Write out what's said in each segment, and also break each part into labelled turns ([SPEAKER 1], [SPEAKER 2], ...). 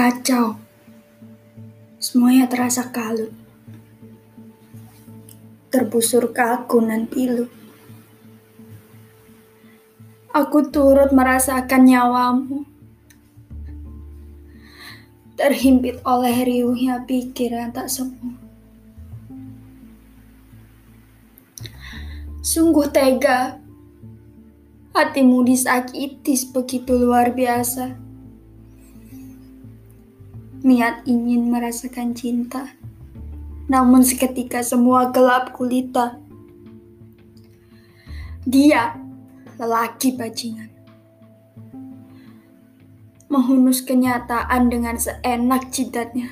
[SPEAKER 1] Kacau. Semuanya terasa kalut. Terbusur kaku nan pilu. Aku turut merasakan nyawamu. Terhimpit oleh riuhnya pikiran tak semu. Sungguh tega. Hatimu disakiti begitu luar biasa. Niat ingin merasakan cinta. Namun seketika semua gelap kulita. Dia lelaki bajingan. Menghunus kenyataan dengan seenak jidatnya.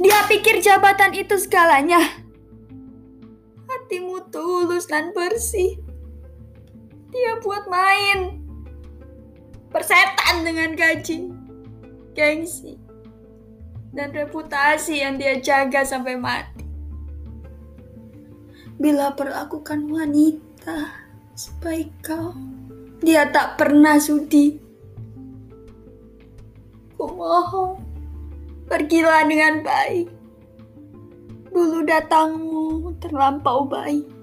[SPEAKER 1] Dia pikir jabatan itu segalanya. Hatimu tulus dan bersih. Dia buat main. Persetan dengan gaji, gengsi, dan reputasi yang dia jaga sampai mati. Bila perlakukan wanita sebaik kau, dia tak pernah sudi. Kumohon, pergilah dengan baik. Dulu datangmu terlampau baik.